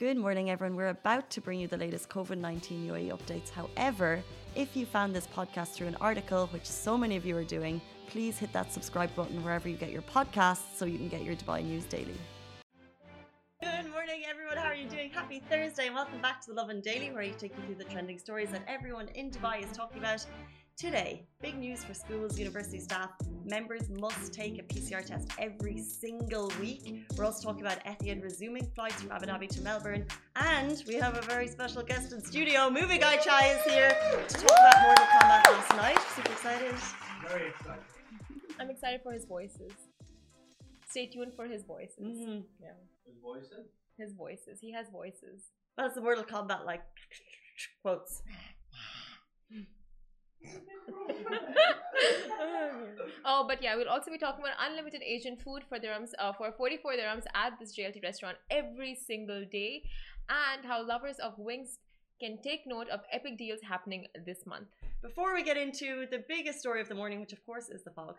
Good morning, everyone. We're about to bring you the latest COVID 19 UAE updates. However, if you found this podcast through an article, which so many of you are doing, please hit that subscribe button wherever you get your podcasts so you can get your Dubai news daily. Good morning, everyone. How are you doing? Happy Thursday, welcome back to the Lovin Daily, where I take you through the trending stories that everyone in Dubai is talking about. Today, big news for schools, university staff. Members must take a PCR test every single week. We're also talking about Etihad resuming flights from Abu Dhabi to Melbourne. And we have a very special guest in studio. Movie Guy Chai is here to talk about Mortal Kombat last night. Super excited. Very excited. I'm excited for his voices. Stay tuned for his voices. Mm. Yeah. His voices? His voices. He has voices. That's the Mortal Kombat like quotes. oh, but yeah, we'll also be talking about unlimited Asian food for dirhams uh, for 44 dirhams at this JLT restaurant every single day, and how lovers of wings can take note of epic deals happening this month. Before we get into the biggest story of the morning, which of course is the fog,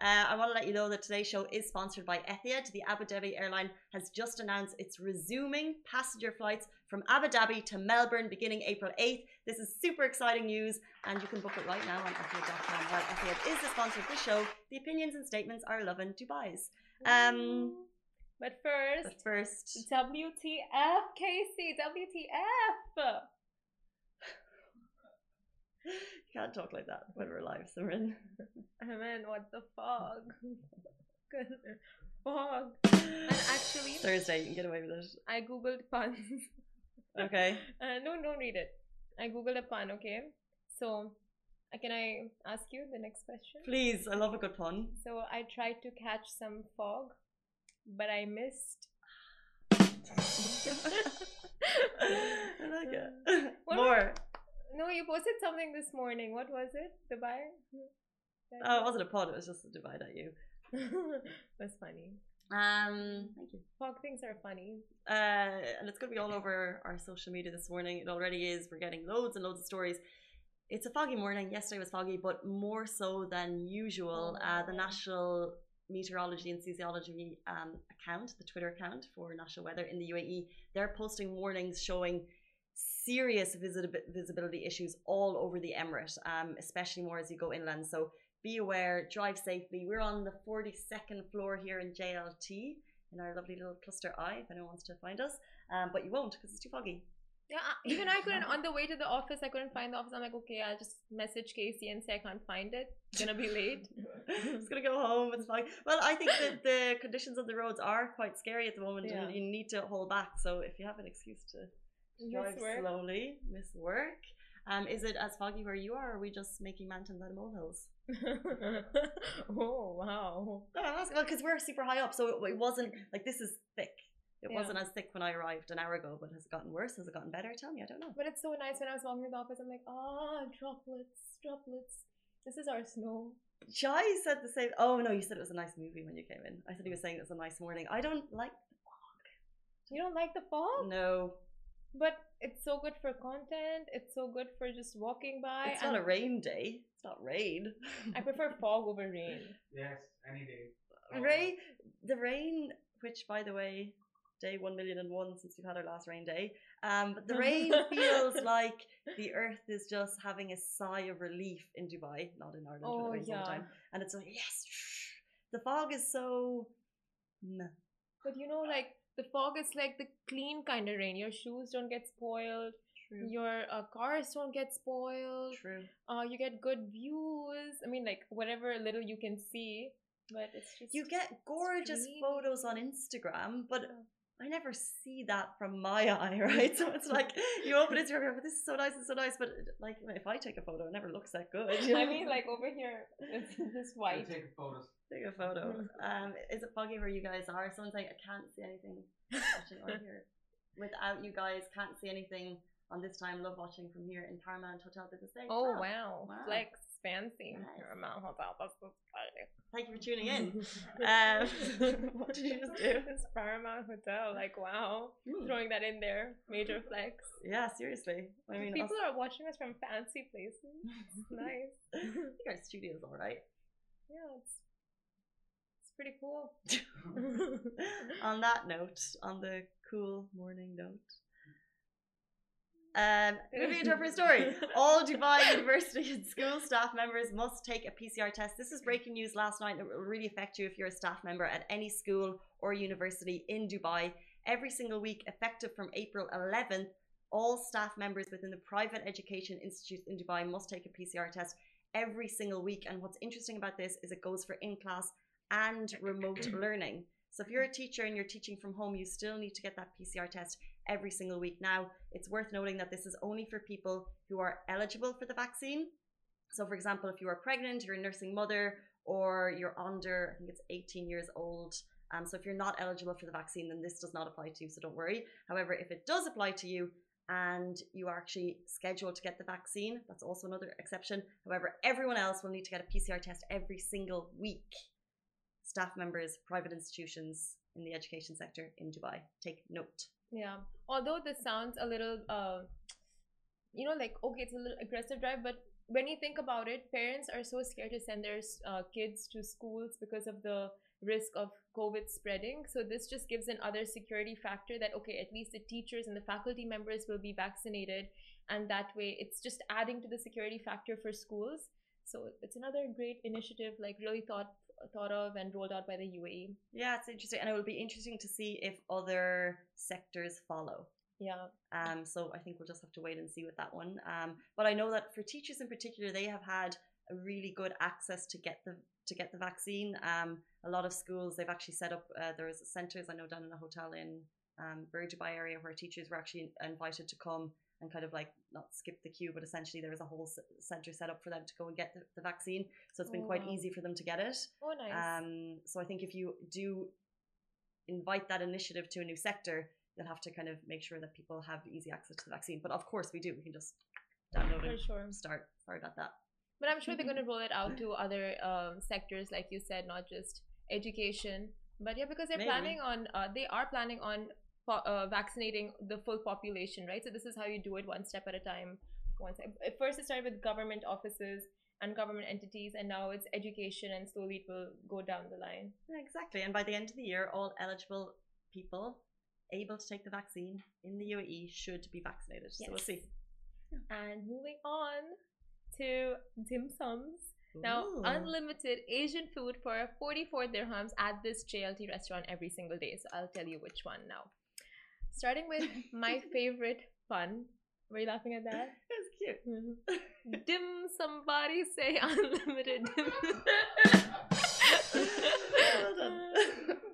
uh, I want to let you know that today's show is sponsored by Etihad. The Abu Dhabi airline has just announced it's resuming passenger flights from Abu Dhabi to Melbourne beginning April 8th. This is super exciting news, and you can book it right now on Etihad.com. While Etihad is the sponsor of the show, the opinions and statements are Lovin Dubai's. Um, but first, but first, WTF, Casey, WTF. You can't talk like that when we're live, Simran. I mean, what the fog? fog. And actually, Thursday, you can get away with it. I googled puns. Okay. Uh, no, don't read it. I googled a pun. Okay, so uh, can I ask you the next question? Please, I love a good pun. So I tried to catch some fog, but I missed. I like it. What More. No, you posted something this morning. What was it? Dubai? Oh, it wasn't a pun, it was just a divide at you. That's funny. Um, thank you. Fog things are funny. Uh, and it's going to be all over our social media this morning. It already is. We're getting loads and loads of stories. It's a foggy morning. Yesterday was foggy, but more so than usual. Uh, the Oh. National Meteorology and Seismology um, account, the Twitter account for national weather in the UAE, they're posting warnings showing serious visib- visibility issues all over the emirate, um, especially more as you go inland. So be aware, drive safely. We're on the 42nd floor here in JLT in our lovely little cluster I, if anyone wants to find us. Um, but you won't because it's too foggy. Yeah, even I couldn't. On the way to the office, I couldn't find the office. I'm like, okay, I'll just message Casey and say I can't find it. It's gonna be late. just gonna go home. It's fine. Well, I think that the conditions of the roads are quite scary at the moment, Yeah. and you need to hold back. So if you have an excuse to drive slowly, miss work. Um, is it as foggy where you are, or are we just making mountains out of molehills? oh wow. No, I'm asking, well, because we're super high up, so it, it wasn't like this is thick. It Yeah. wasn't as thick when I arrived an hour ago, but has it gotten worse? Has it gotten better? Tell me, I don't know. But it's so nice when I was walking to the office. I'm like, ah, droplets, droplets. This is our snow. Chai said the same. Oh no, you said it was a nice movie when you came in. I said he was saying it was a nice morning. I don't like the fog. You don't like the fog, no. But it's so good for content. It's so good for just walking by. It's not a rain day. It's not rain. I prefer fog over rain. Yes, any day. Rain, the rain, which by the way, day one million and one since we've had our last rain day. Um, but the rain feels like the earth is just having a sigh of relief in Dubai, not in Ireland. where Oh it rains all the yeah. time. And it's like yes, the fog is so. meh. But you know, like the fog is like the clean kind of rain. Your shoes don't get spoiled. True. Your uh, cars don't get spoiled. True. Uh, you get good views. I mean, like whatever little you can see, but it's just You get gorgeous photos on Instagram, but. I never see that from my eye, right? So it's like you open Instagram, you're like, this is so nice, it's so nice, but like if I take a photo, it never looks that good. You know? I mean, like over here, it's just I white. take photos. take a photo. Um, is it foggy where you guys are? Someone's like, I can't see anything watching on here. Without you guys, can't see anything on this time. Love watching from here in Paramount Hotel Business Day. Oh Wow. wow, Wow. flex, fancy. Nice. Paramount Hotel. That's so funny. Thank you for tuning in. Um, what did you just do? It's Paramount Hotel. Like wow, Hmm. throwing that in there, major flex. Yeah, seriously. I mean, People us, are watching us from fancy places. It's nice. I think our studio's all right. Yeah, it's it's pretty cool. on that note, on the cool morning note. Um, moving into our first story. All Dubai University and school staff members must take a PCR test. This is breaking news last night. It will really affect you if you're a staff member at any school or university in Dubai. Every single week, effective from April 11th, all staff members within the private education institutes in Dubai must take a PCR test every single week. And what's interesting about this is it goes for in class and remote learning. So if you're a teacher and you're teaching from home, you still need to get that PCR test every single week. Now, it's worth noting that this is only for people who are eligible for the vaccine. So, for example, if you are pregnant, you're a nursing mother, or you're under, I think it's 18 years old. Um, so, if you're not eligible for the vaccine, then this does not apply to you. So, don't worry. However, if it does apply to you and you are actually scheduled to get the vaccine, that's also another exception. However, everyone else will need to get a PCR test every single week. Staff members, private institutions in the education sector in Dubai, take note. Yeah. Although this sounds a little, uh, you know, like, okay, it's a little aggressive drive, but when you think about it, parents are so scared to send their uh, kids to schools because of the risk of COVID spreading. So this just gives another security factor that, okay, at least the teachers and the faculty members will be vaccinated. And that way it's just adding to the security factor for schools. So it's another great initiative, like really thought thought of and rolled out by the UAE. Yeah, it's interesting, and it will be interesting to see if other sectors follow. Yeah. Um, so I think we'll just have to wait and see with that one. Um, but I know that for teachers in particular, they have had a really good access to get the to get the vaccine. Um, a lot of schools they've actually set up. Uh, there's centres I know down in a hotel in um, Dubai area where teachers were actually invited to come and kind of like not skip the queue, but essentially there was a whole center set up for them to go and get the, the vaccine. So it's been Oh, quite wow. easy for them to get it. Oh, nice. Um, so I think if you do invite that initiative to a new sector, you'll have to kind of make sure that people have easy access to the vaccine. But of course, we do. We can just download it. sure. Start. Sorry about that. But I'm sure they're going to roll it out to other um, sectors, like you said, not just education. But yeah, because they're Maybe. planning on, uh, they are planning on uh, vaccinating the full population, right? So this is how you do it one step at a time. Step. At first, it started with government offices and government entities, and now it's education, and slowly it will go down the line. Yeah, exactly. And by the end of the year, all eligible people able to take the vaccine in the UAE should be vaccinated. So we'll see. And moving on to dim sums. Now, unlimited Asian food for 44 dirhams at this JLT restaurant every single day. So I'll tell you which one now. Starting with my favorite pun. Were you laughing at that? It's cute. dim somebody say unlimited dim.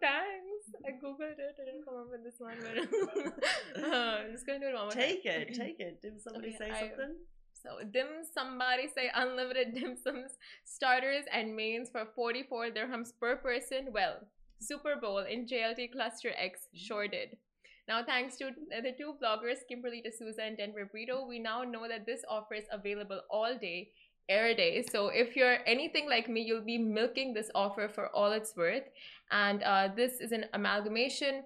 Thanks. I googled it. I didn't come up with this one, but uh, I'm just gonna do it one more time. Take it. Take it. Did somebody Okay, say I- something? So dim somebody say unlimited dim sums starters and mains for 44 dirhams per person. Well, Super Bowl in JLT Cluster X sure did. Now, thanks to the two bloggers, Kimberly D'Souza and Denver Brito, we now know that this offer is available all day, air day. So if you're anything like me, you'll be milking this offer for all it's worth. And uh, this is an amalgamation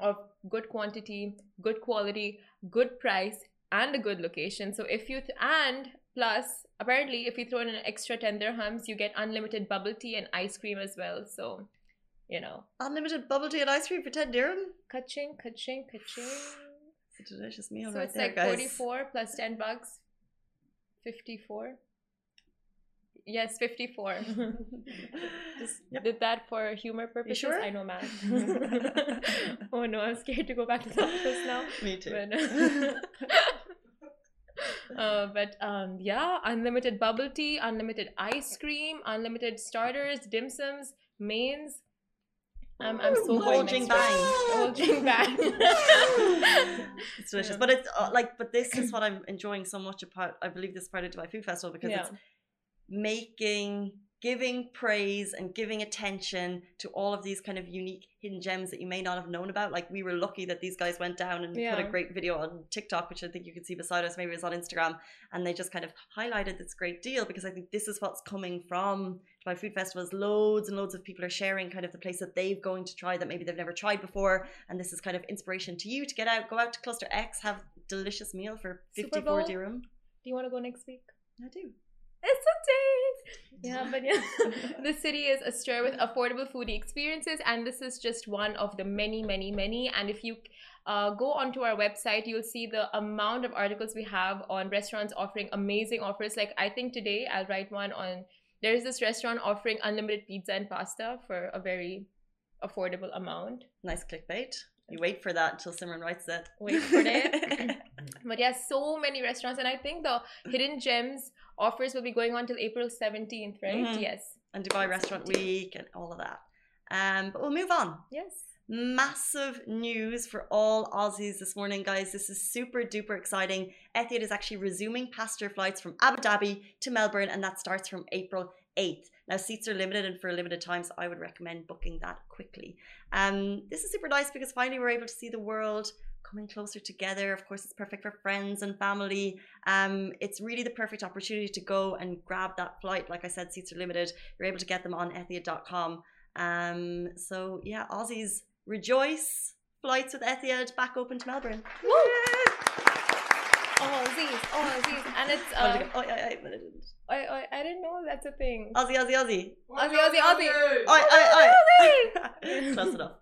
of good quantity, good quality, good price, and a good location. So if you and plus apparently if you throw in an extra 10 dirhams, you get unlimited bubble tea and ice cream as well. So you know, Unlimited bubble tea and ice cream for 10 dirham? ka-ching, ka-ching, ka-ching. It's a delicious meal So right it's there, like guys. 44 plus 10 bucks, 54. Yes, 54. Just Yep. did that for humor purposes. sure? I know math. oh no, I'm scared to go back to the office now. Me too. But, uh, but um, yeah, unlimited bubble tea, unlimited ice cream, unlimited starters, dim sums, mains. I'm, I'm so Whole going jing bang. Jing bang. it's delicious. Yeah. But it's uh, like, but this is what I'm enjoying so much about. I believe this part of Dubai Food Festival because yeah. it's making, giving praise and giving attention to all of these kind of unique hidden gems that you may not have known about. Like we were lucky that these guys went down and put a great video on TikTok, which I think you can see beside us. Maybe it was on Instagram, and they just kind of highlighted this great deal because I think this is what's coming from Dubai Food Festivals. Loads and loads of people are sharing kind of the place that they've going to try that maybe they've never tried before, and this is kind of inspiration to you to get out, go out to Cluster X, have delicious meal for 54 Bowl? dirham. Do you want to go next week? I do. It's a taste. Yeah, but yeah, the city is astir with affordable foodie experiences, and this is just one of the many, many, many. And if you uh, go onto our website, you'll see the amount of articles we have on restaurants offering amazing offers. Like I think today I'll write one on. There is this restaurant offering unlimited pizza and pasta for a very affordable amount. Nice clickbait. You wait for that until Simran writes it. Wait for it. But yeah, so many restaurants, and I think the hidden gems offers will be going on till April seventeenth, right? Mhm. Yes. and Dubai Restaurant Week and all of that. Um, but we'll move on. Yes. Massive news for all Aussies this morning, guys. This is super duper exciting. Etihad is actually resuming passenger flights from Abu Dhabi to Melbourne, and that starts from April 8th. Now, seats are limited and for a limited time, so I would recommend booking that quickly. Um, this is super nice because finally we're able to see the world coming closer together. Of course, it's perfect for friends and family. Um, it's really the perfect opportunity to go and grab that flight. Like I said, seats are limited. You're able to get them on Etihad.com. Um, so yeah, Aussies rejoice. Flights with Etihad back open to Melbourne. Oh, Aziz. Oh, Aziz. And it's. Oh, Uh, oh, yeah, yeah, but I didn't. I, I, I didn't know that's a thing. Aussie, Aussie, Aussie. Aussie, Aussie, Aussie. Oi, oi, oi. Aussie. Close enough.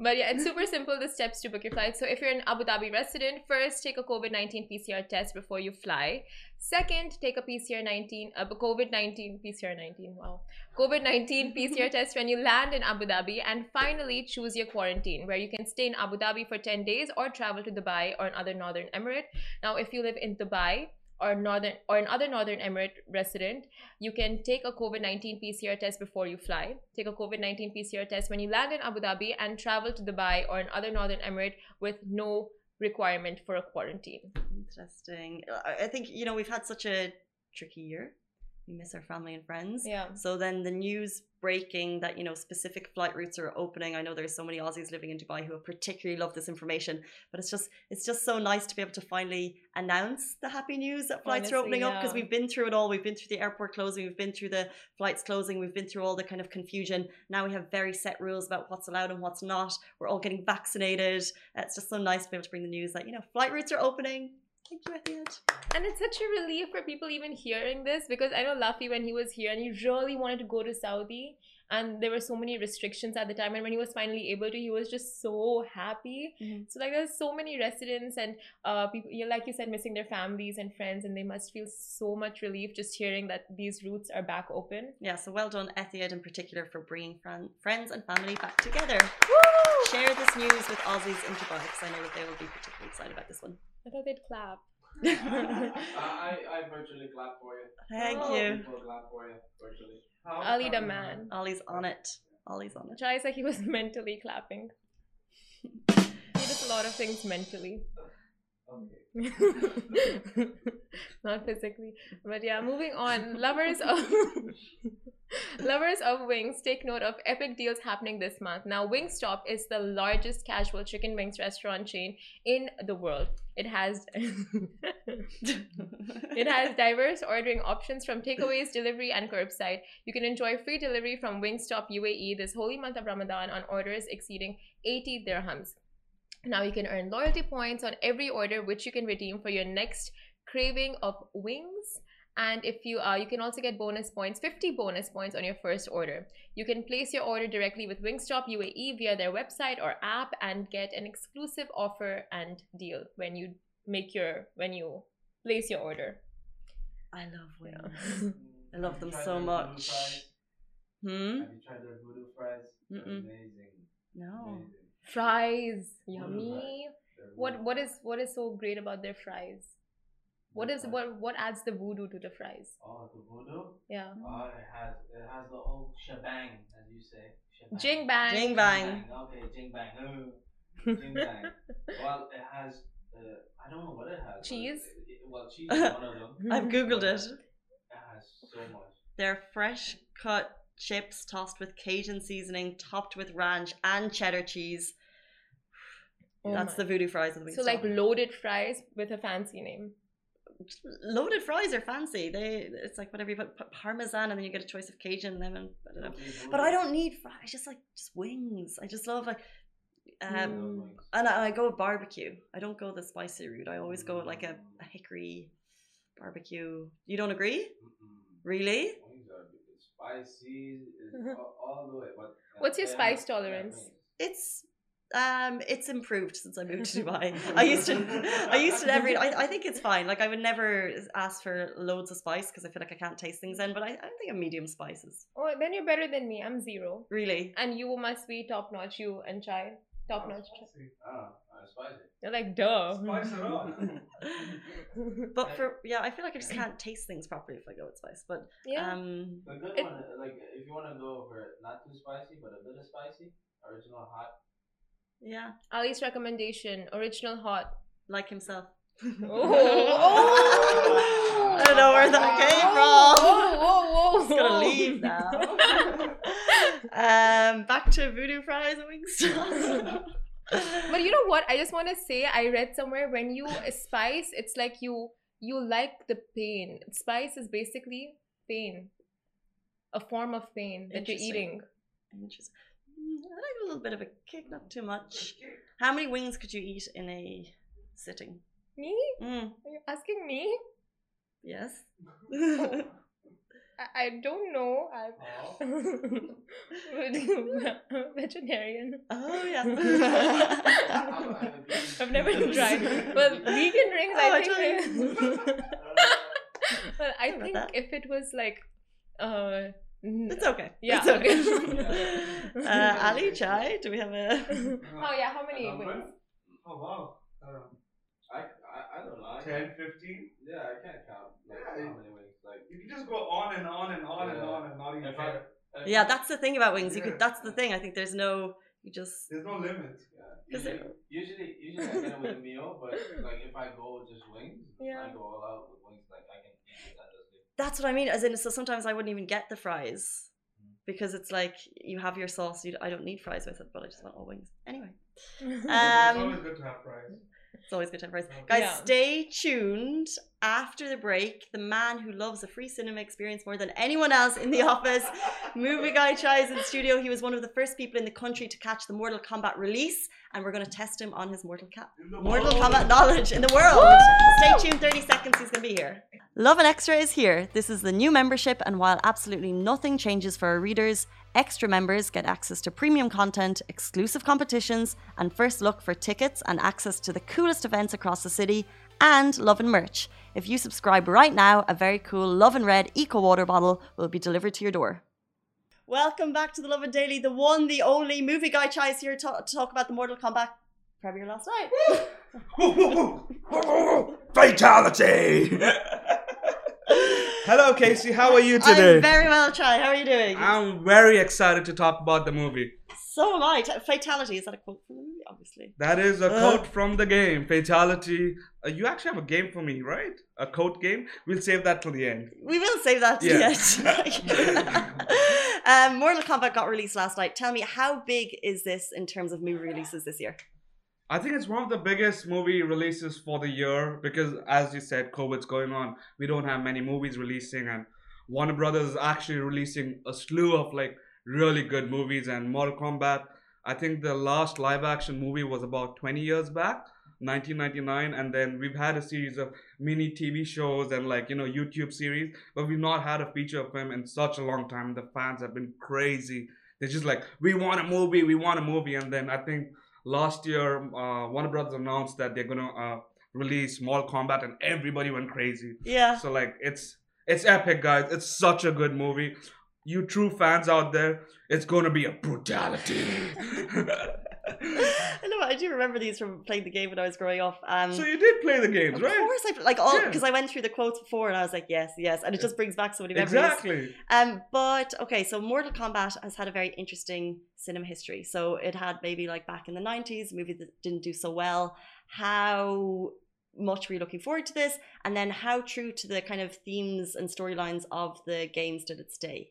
But yeah, it's super simple the steps to book your flight. So if you're an Abu Dhabi resident, first take a COVID 19 PCR test before you fly. Second, take a PCR 19, uh, a COVID 19 PCR 19, wow. COVID 19 PCR test when you land in Abu Dhabi. And finally, choose your quarantine where you can stay in Abu Dhabi for 10 days or travel to Dubai or another northern emirate. Now, if you live in Dubai, or northern or another northern emirate resident you can take a covid-19 pcr test before you fly take a covid-19 pcr test when you land in abu dhabi and travel to dubai or another northern emirate with no requirement for a quarantine Interesting. I I think, you know, we've had such a tricky year. We miss our family and friends. yeah So then the news breaking that, you know, specific flight routes are opening. I know there's so many Aussies living in Dubai who have particularly loved this information, but it's just it's just so nice to be able to finally announce the happy news that flights are Honestly, opening up because we've been through it all. We've been through the airport closing, we've been through the flights closing, we've been through all the kind of confusion. Now we have very set rules about what's allowed and what's not. We're all getting vaccinated. It's just so nice to be able to bring the news that, you know, flight routes are opening. Thank you, Etihad. and it's such a relief for people even hearing this because i know luffy when he was here and he really wanted to go to saudi and there were so many restrictions at the time and when he was finally able to he was just so happy Mhm. so like there's so many residents and uh people you like you said missing their families and friends and they must feel so much relief just hearing that these routes are back open Yeah, so well done, Etihad in particular, for bringing fran- friends and family back together. Share this news with Aussies in Dubai because I know that they will be particularly excited about this one. I thought they'd clap I, I virtually clap for you. Thank Oh. you. People clap for you virtually. How ali the come, man Ali's on it. Ali's on it. Chai said he was mentally clapping he does a lot of things mentally Okay. not physically but yeah moving on. Lovers of lovers of wings take note of epic deals happening this month. Now wingstop is the largest casual chicken wings restaurant chain in the world. It has it has diverse ordering options from takeaways delivery and curbside. You can enjoy free delivery from wingstop uae this holy month of ramadan on orders exceeding 80 dirhams now you can earn loyalty points on every order, which you can redeem for your next craving of wings. And if you uh, you can also get bonus points, 50 bonus points on your first order. You can place your order directly with Wingstop UAE via their website or app and get an exclusive offer and deal when you make your when you place your order. I love wings. Yeah. I love them so much. Hmm? Have you tried their voodoo fries? Mm-mm. Amazing. No. Amazing. Fries, yummy. What voodoo what fries. is what is so great about their fries? What Their is fries. what what adds the voodoo to the fries? Oh, the voodoo. Yeah. Oh, it has it has the whole shebang, as you say. Shebang. Jing bang. Jing bang. Okay, jing bang. Oh, jing bang. well, it has. Uh, I don't know what it has. Cheese? It, it, well, cheese is one of them. I've googled it. It has so much. They're fresh cut chips tossed with Cajun seasoning, topped with ranch and cheddar cheese. Oh That's my. the voodoo fries of the So like loaded fries with a fancy name. loaded fries are fancy. They it's like whatever you put, put parmesan and then you get a choice of Cajun lemon. I don't know. But I don't need fries. I just like just wings. I just love like um Mm. wings. and I, I go with barbecue. I don't go the spicy route. I always go with like a, a hickory barbecue. You don't agree? Mm-mm. Really? Wings are it's spicy, all, all the way. But uh, What's your spice yeah, tolerance? It's um it's improved since I moved to Dubai. I used to I used to every I, I think it's fine. Like I would never ask for loads of spice because I feel like I can't taste things in, but I, I think a medium spices. Oh, then you're better than me. I'm zero. Really? And you must be top notch, you and Chai. Top Oh, notch. spicy. Ah, spicy. You're like, duh. Spice it up. But for yeah, I feel like I just can't taste things properly if I go with spice. But yeah. um The good It- one, uh, like if you want to go for not too spicy, but a bit of spicy, original hot. yeah, Ali's recommendation original hot. like himself. Oh. I don't know where that came Whoa, from. whoa, whoa. Just gonna leave now. um, back to voodoo fries and Wingstop. But you know what? I just want to say I read somewhere when you spice, it's like you you like the pain. Spice is basically pain, a form of pain that you're eating. Interesting. Mm, I like a little bit of a kick, not too much. How many wings could you eat in a sitting? Me? Mm, Are you asking me? yes. I, I don't know. I'm Oh. vegetarian. oh yeah. I've never tried. Well, vegan rings, Oh, I I think. tried. well, I Sorry think that. if it was like, uh, it's okay. Yeah, It's okay. okay. uh, Ali, Chai, do we have a? oh yeah, how many Number? wings? Oh wow. Uh, I, I, I don't know. I 10, 15. yeah, I can't count like Yeah. how many wings. Like You can just go on and on and on and Yeah. on and not even if I, care. if Yeah, that's the thing about wings. You Yeah. could. That's the thing. I think there's no. You just. There's no limit. Yeah, usually, it- usually, usually I get it with a meal, but like if I go with just wings, Yeah. I go all out with wings. Like I can eat it endlessly. That's what I mean. As in, so sometimes I wouldn't even get the fries because it's like you have your sauce. You, I don't need fries with it, but I just want all wings. Anyway, it's um, always good to have fries. it's always good to have fries. Guys, Yeah. stay tuned. After the break, the man who loves a free cinema experience more than anyone else in the office, Movie Guy Chai is in studio. He was one of the first people in the country to catch the Mortal Kombat release, and we're going to test him on his Mortal Kombat. Mortal. Kombat knowledge in the world. Stay tuned, 30 seconds, he's going to be here. Lovin Extra is here. This is the new membership, and while absolutely nothing changes for our readers, extra members get access to premium content, exclusive competitions, and first look for tickets and access to the coolest events across the city, and Lovin merch. If you subscribe right now, a very cool Lovin Red Eco Water bottle will be delivered to your door. Welcome back to the Lovin Daily, the one, the only movie guy Chai is here to, to talk about the Mortal Kombat premiere last night. Fatality! Hello, Casey. How are you today? I'm very well, Chai. How are you doing? I'm very excited to talk about the movie. so am I. T- Fatality is that a quote from the movie? Obviously. That is a Ugh. quote from the game, Fatality. Uh, you actually have a game for me, right? A quote game. We'll save that till the end. We will save that to Yeah. the end. um, Mortal Kombat got released last night. Tell me, how big is this in terms of movie releases this year? I think it's one of the biggest movie releases for the year because, as you said, COVID's going on. We don't have many movies releasing, and Warner Brothers is actually releasing a slew of like really good movies. And Mortal Kombat, I think the last live action movie was about 20 years back, 1999, and then we've had a series of mini TV shows and like you know YouTube series, but we've not had a feature of him in such a long time. The fans have been crazy. They're just like, we want a movie, we want a movie, and then I think last year uh, Warner Brothers announced that they're gonna uh, release Mortal Kombat, and everybody went crazy. Yeah. So like, it's it's epic, guys. It's such a good movie. You true fans out there, it's gonna be a brutality. I know. I do remember these from playing the game when I was growing up. Um, so you did play the games, right? of course, I like all Yeah. because I went through the quotes before, and I was like, yes, yes, and it just brings back so many memories. Exactly. Um, but okay, so Mortal Kombat has had a very interesting cinema history. So it had maybe like back in the nineties, a movie that didn't do so well. How much were you looking forward to this? And then how true to the kind of themes and storylines of the games did it stay?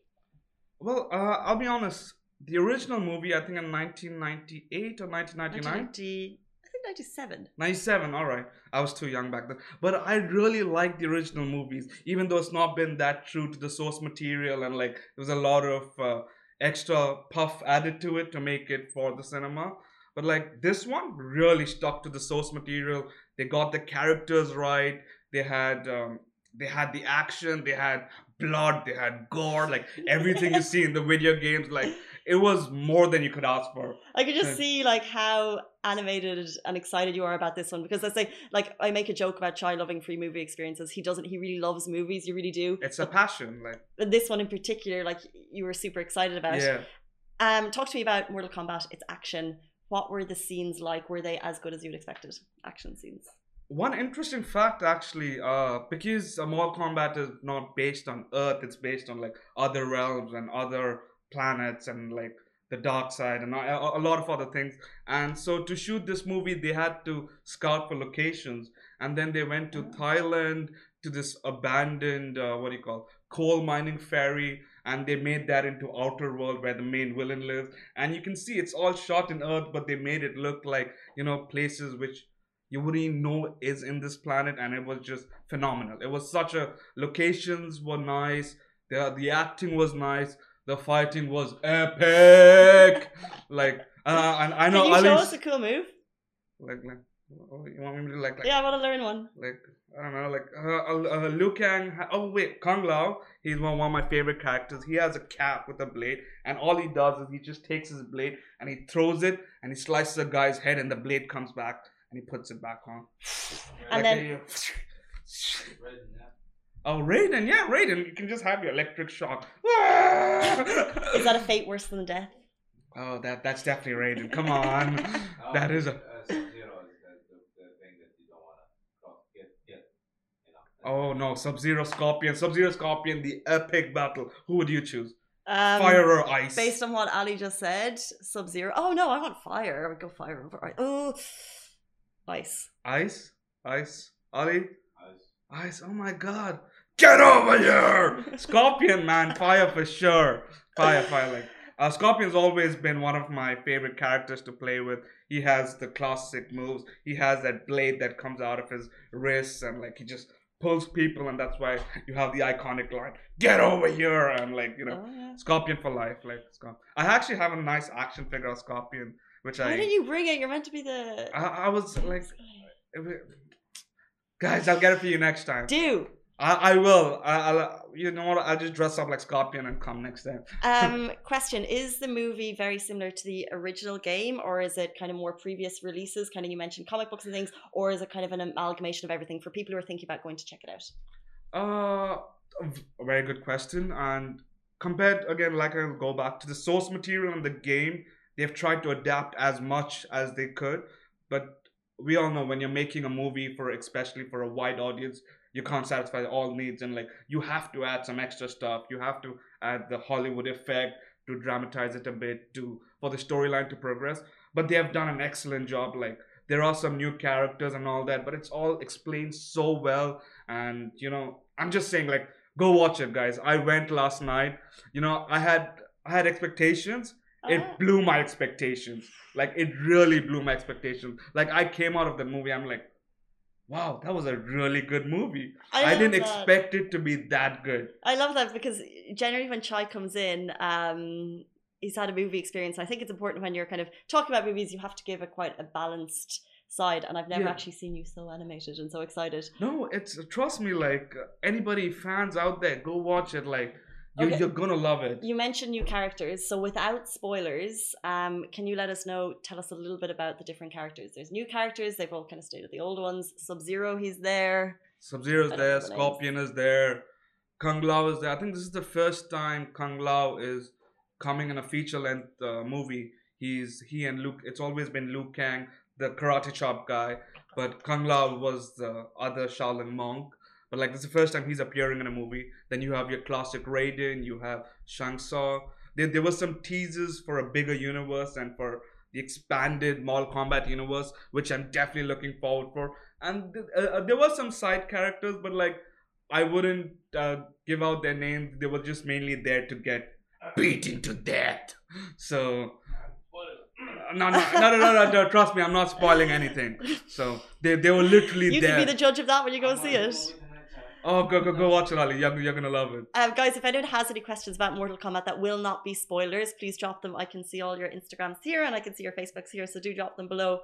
Well, uh, I'll be honest. The original movie, I think in 1998 or 1999. 1990, I think ninety seven. 97 all right i was too young back then but i really like the original movies even though it's not been that true to the source material and like there was a lot of uh, extra puff added to it to make it for the cinema but like this one really stuck to the source material they got the characters right they had um, they had the action, they had blood, they had gore, like everything you see in the video games. Like it was more than you could ask for. I could just see like how animated and excited you are about this one because I say like I make a joke about Chai loving free movie experiences. He doesn't. He really loves movies. You really do. It's a passion, like this one in particular, like you were super excited about. yeah. Um, talk to me about Mortal Kombat. Its action. What were the scenes like? Were they as good as you'd expected? Action scenes. One interesting fact, actually, uh, because uh, Mortal Kombat is not based on Earth, it's based on like other realms and other planets and like the dark side and a, a lot of other things. And so to shoot this movie, they had to scout for locations, and then they went to Thailand to this abandoned uh, what do you call coal mining ferry. And they made that into Outworld where the main villain lives. And you can see it's all shot in Earth, but they made it look like, you know, places which you wouldn't even know is in this planet and it was just phenomenal it was such a locations were nice the the acting was nice the fighting was epic like uh, and i know Can you show us a cool move? like like oh, you want me to like like, Yeah, I want to learn one. like I don't know, like uh, uh, uh, Liu Kang. ha- Oh wait, Kung Lao. He's one, one of my favorite characters. He has a cap with a blade, and all he does is he just takes his blade and he throws it, and he slices a guy's head, and the blade comes back, and he puts it back on. And Like then- yeah. Oh, Raiden, yeah, Raiden. You can just have your electric shock. Is that a fate worse than death? Oh, that that's definitely Raiden. Come on, that is a. Uh, Sub-Zero is the, the, the thing that you don't want to get, get, you know. Oh no, Sub Zero Scorpion, Sub Zero Scorpion, the epic battle. Who would you choose? Um, Fire or ice? Based on what Ali just said, Sub Zero. Oh no, I want fire. I would go fire over ice. Oh, ice. Ice, ice, Ali, Ice. ice. Oh my God, get over here! Scorpion, man, fire for sure. Fire, fire. Like uh, Scorpion's always been one of my favorite characters to play with. He has the classic moves. He has that blade that comes out of his wrists, and like he just pulls people, and that's why you have the iconic line, "Get over here!" And like you know, Oh, yeah. Scorpion for life. Like Scorpion. I actually have a nice action figure of Scorpion, which Why I didn't you bring it? You're meant to be the. I, I was like, guys, I'll get it for you next time. Do. I, I will. I, I'll. You know what? I'll just dress up like Scorpion and come next time. Um, question: Is the movie very similar to the original game, or is it kind of more previous releases? Kind of you mentioned comic books and things, or is it kind of an amalgamation of everything for people who are thinking about going to check it out? Uh, a very good question. And compared again, like I'll go back to the source material in the game, they've tried to adapt as much as they could. But we all know when you're making a movie for, especially for a wide audience, you can't satisfy all needs, and like you have to add some extra stuff. You have to add the Hollywood effect to dramatize it a bit to for the storyline to progress. But they have done an excellent job. Like there are some new characters and all that, but it's all explained so well. And you know, I'm just saying, like, go watch it, guys. I went last night. You know, I had I had expectations. It blew my expectations. Like it really blew my expectations. Like I came out of the movie, I'm like, wow, that was a really good movie. I, love didn't that. expect it to be that good. I love that because generally when Chai comes in, um, he's had a movie experience. I think it's important when you're kind of talking about movies, you have to give a quite a balanced side. And I've never Yeah. actually seen you so animated and so excited. No, it's trust me. Like anybody fans out there, go watch it. Like you, Okay. you're gonna love it. You mentioned new characters, so without spoilers, um, can you let us know, tell us a little bit about the different characters? There's new characters, they've all kind of stayed with the old ones. Sub Zero, he's there. Sub Zero's there, know the names. Scorpion is there, Kung Lao is there. I think this is the first time Kung Lao is coming in a feature length uh, movie. He's he and Luke. It's always been Liu Kang, the karate chop guy, but Kung Lao was the other Shaolin monk. But like this is the first time he's appearing in a movie. Then you have your classic Raiden, you have Shang Tsung. There, there was some teasers for a bigger universe and for the expanded Mortal Kombat universe, which I'm definitely looking forward for. And th- uh, uh, there were some side characters, but like I wouldn't uh, give out their names. They were just mainly there to get beaten to death. So no, no, no, no, no, no, no, Trust me, I'm not spoiling anything. So they they were literally You there. can be the judge of that when you go see it. Oh, go go go watch it, Ali. You're, you're gonna love it. Um, guys, if anyone has any questions about Mortal Kombat that will not be spoilers, please drop them. I can see all your Instagrams here and I can see your Facebooks here, so do drop them below.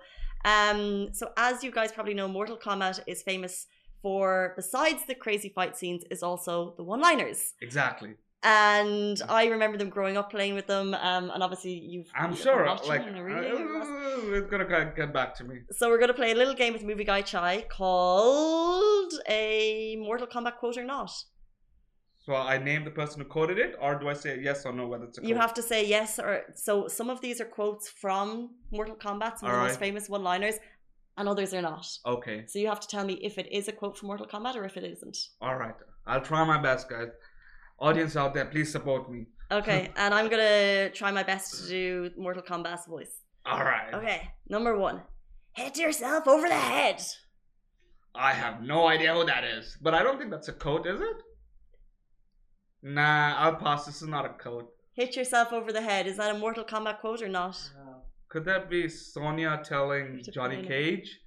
Um, so, as you guys probably know, Mortal Kombat is famous for besides the crazy fight scenes is also the one-liners. Exactly. And I remember them growing up playing with them. Um, and obviously you've I'm sure, like, them and reading them. uh, it's gonna get- get back to me. So we're going to play a little game with Movie Guy Chai called a Mortal Kombat quote or not. So I name the person who quoted it, or do I say yes or no whether it's a quote? You have to say yes or so. Some of these are quotes from Mortal Kombat, some of the most famous one-liners, and others are not. Okay. So you have to tell me if it is a quote from Mortal Kombat or if it isn't. All right. I'll try my best, guys. Audience out there, please support me. Okay, and I'm gonna try my best to do Mortal Kombat's voice. All right. Okay, number one, hit yourself over the head. I have no idea who that is, but I don't think that's a quote, is it? Nah, I'll pass. This is not a quote. Hit yourself over the head. Is that a Mortal Kombat quote or not? Could that be Sonya telling Johnny. Cage?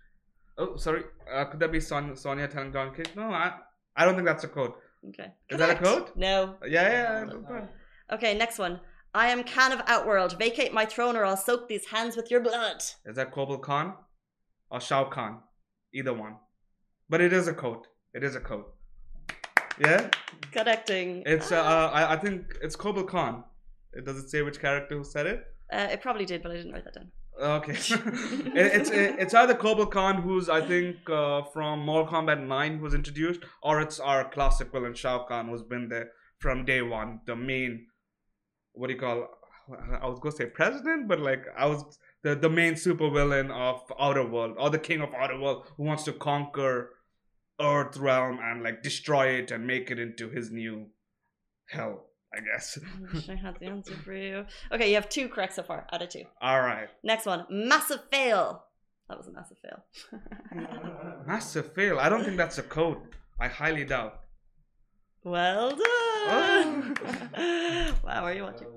Oh, sorry. Uh, could that be Son- Sonya telling Johnny Cage? No, I, I don't think that's a quote. Okay. Is that a quote? No. Yeah, yeah. Yeah. Okay, next one. I am Khan of Outworld. Vacate my throne or I'll soak these hands with your blood. Is that Kotal Kahn or Shao Kahn? Either one. But it is a quote. It is a quote. Yeah? Connecting. It's, uh, uh, I, I think it's Kotal Kahn. It does it say which character who said it? Uh, it probably did, but I didn't write that down. Okay. It- it's it, it's either Kotal Kahn, who's I think uh, from Mortal Kombat 9 who's introduced, or it's our classic villain Shao Kahn who's been there from day one. The main, what do you call? I was gonna say president, but like I was the the main super villain of Outworld, or the king of Outworld, who wants to conquer Earth realm and like destroy it and make it into his new hell. I guess. I wish I had the answer for you. Okay, you have two correct so far out of two. All right. Next one. Massive fail. That was a massive fail. Massive fail. I don't think that's a code. I highly doubt. well done. wow, are you watching?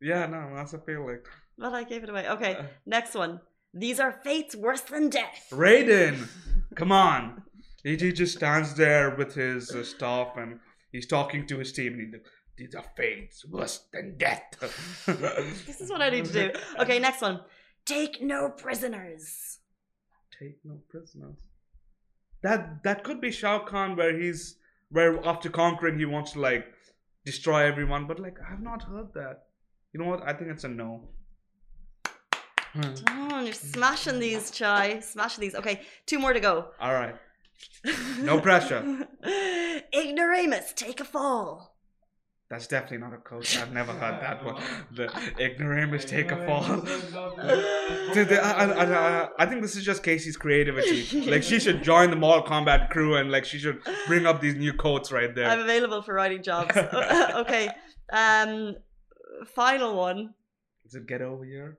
Yeah, no, massive fail. Like Well, I gave it away. Okay, Uh. next one. These are fates worse than death. Raiden, come on. He, he just stands there with his uh, staff and he's talking to his team. And he, These are fates worse than death. This is what I need to do. Okay, next one. Take no prisoners. Take no prisoners. That that could be Shao Kahn, where he's where after conquering he wants to like destroy everyone. But like I've not heard that. You know what? I think it's a no. Hmm. Oh, you're smashing these, Chai. Smashing these. Okay, two more to go. All right. No pressure. Ignoramus, take a fall. That's definitely not a coach. I've never heard that one. The ignoramus take a fall. I, I, I, I think this is just Casey's creativity. Like she should join the Mortal Kombat crew and like she should bring up these new quotes right there. I'm available for writing jobs. okay. Um, final one. Is it get over here?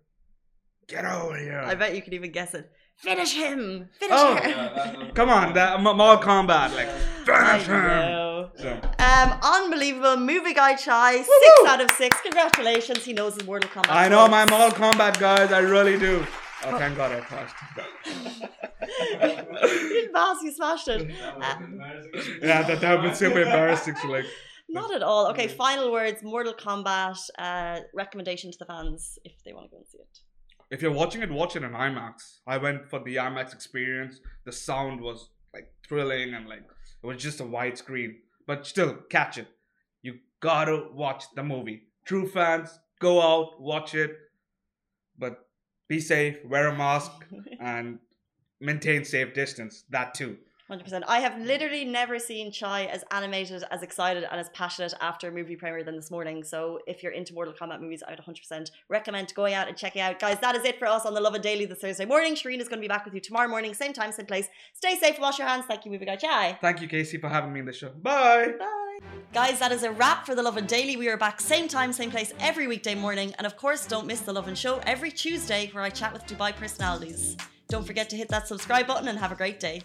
Get over here! I bet you can even guess it. Finish him. Finish Oh. him. Come on, that M- Mortal Kombat like I finish him. So, Um, unbelievable movie guy Chai, six Woo-hoo. out of six. Congratulations, he knows his Mortal Kombat. I know my. Mortal Kombat guys. I really do. Oh, thank God I passed. you didn't pass, you smashed it. yeah, that that would be super embarrassing. So like. Not at all. Okay, final words. Mortal Kombat uh, recommendation to the fans if they want to go and see it. if you're watching it, watch it in IMAX. I went for the IMAX experience. The sound was like thrilling and like it was just a widescreen, but still catch it. You gotta watch the movie. True fans, go out, watch it, but be safe, wear a mask, and maintain safe distance. That too. 100%. I have literally never seen Chai as animated, as excited, and as passionate after a movie premiere than this morning. So if you're into Mortal Kombat movies, I would 100% recommend going out and checking out. Guys, that is it for us on the Lovin Daily this Thursday morning. Shireen is going to be back with you tomorrow morning, same time, same place. Stay safe, wash your hands. Thank you, movie guy Chai. Thank you, Casey, for having me in the show. Bye. Bye. Guys, that is a wrap for the Lovin Daily. We are back same time, same place every weekday morning. And of course, don't miss the Lovin Show every Tuesday where I chat with Dubai personalities. Don't forget to hit that subscribe button and have a great day.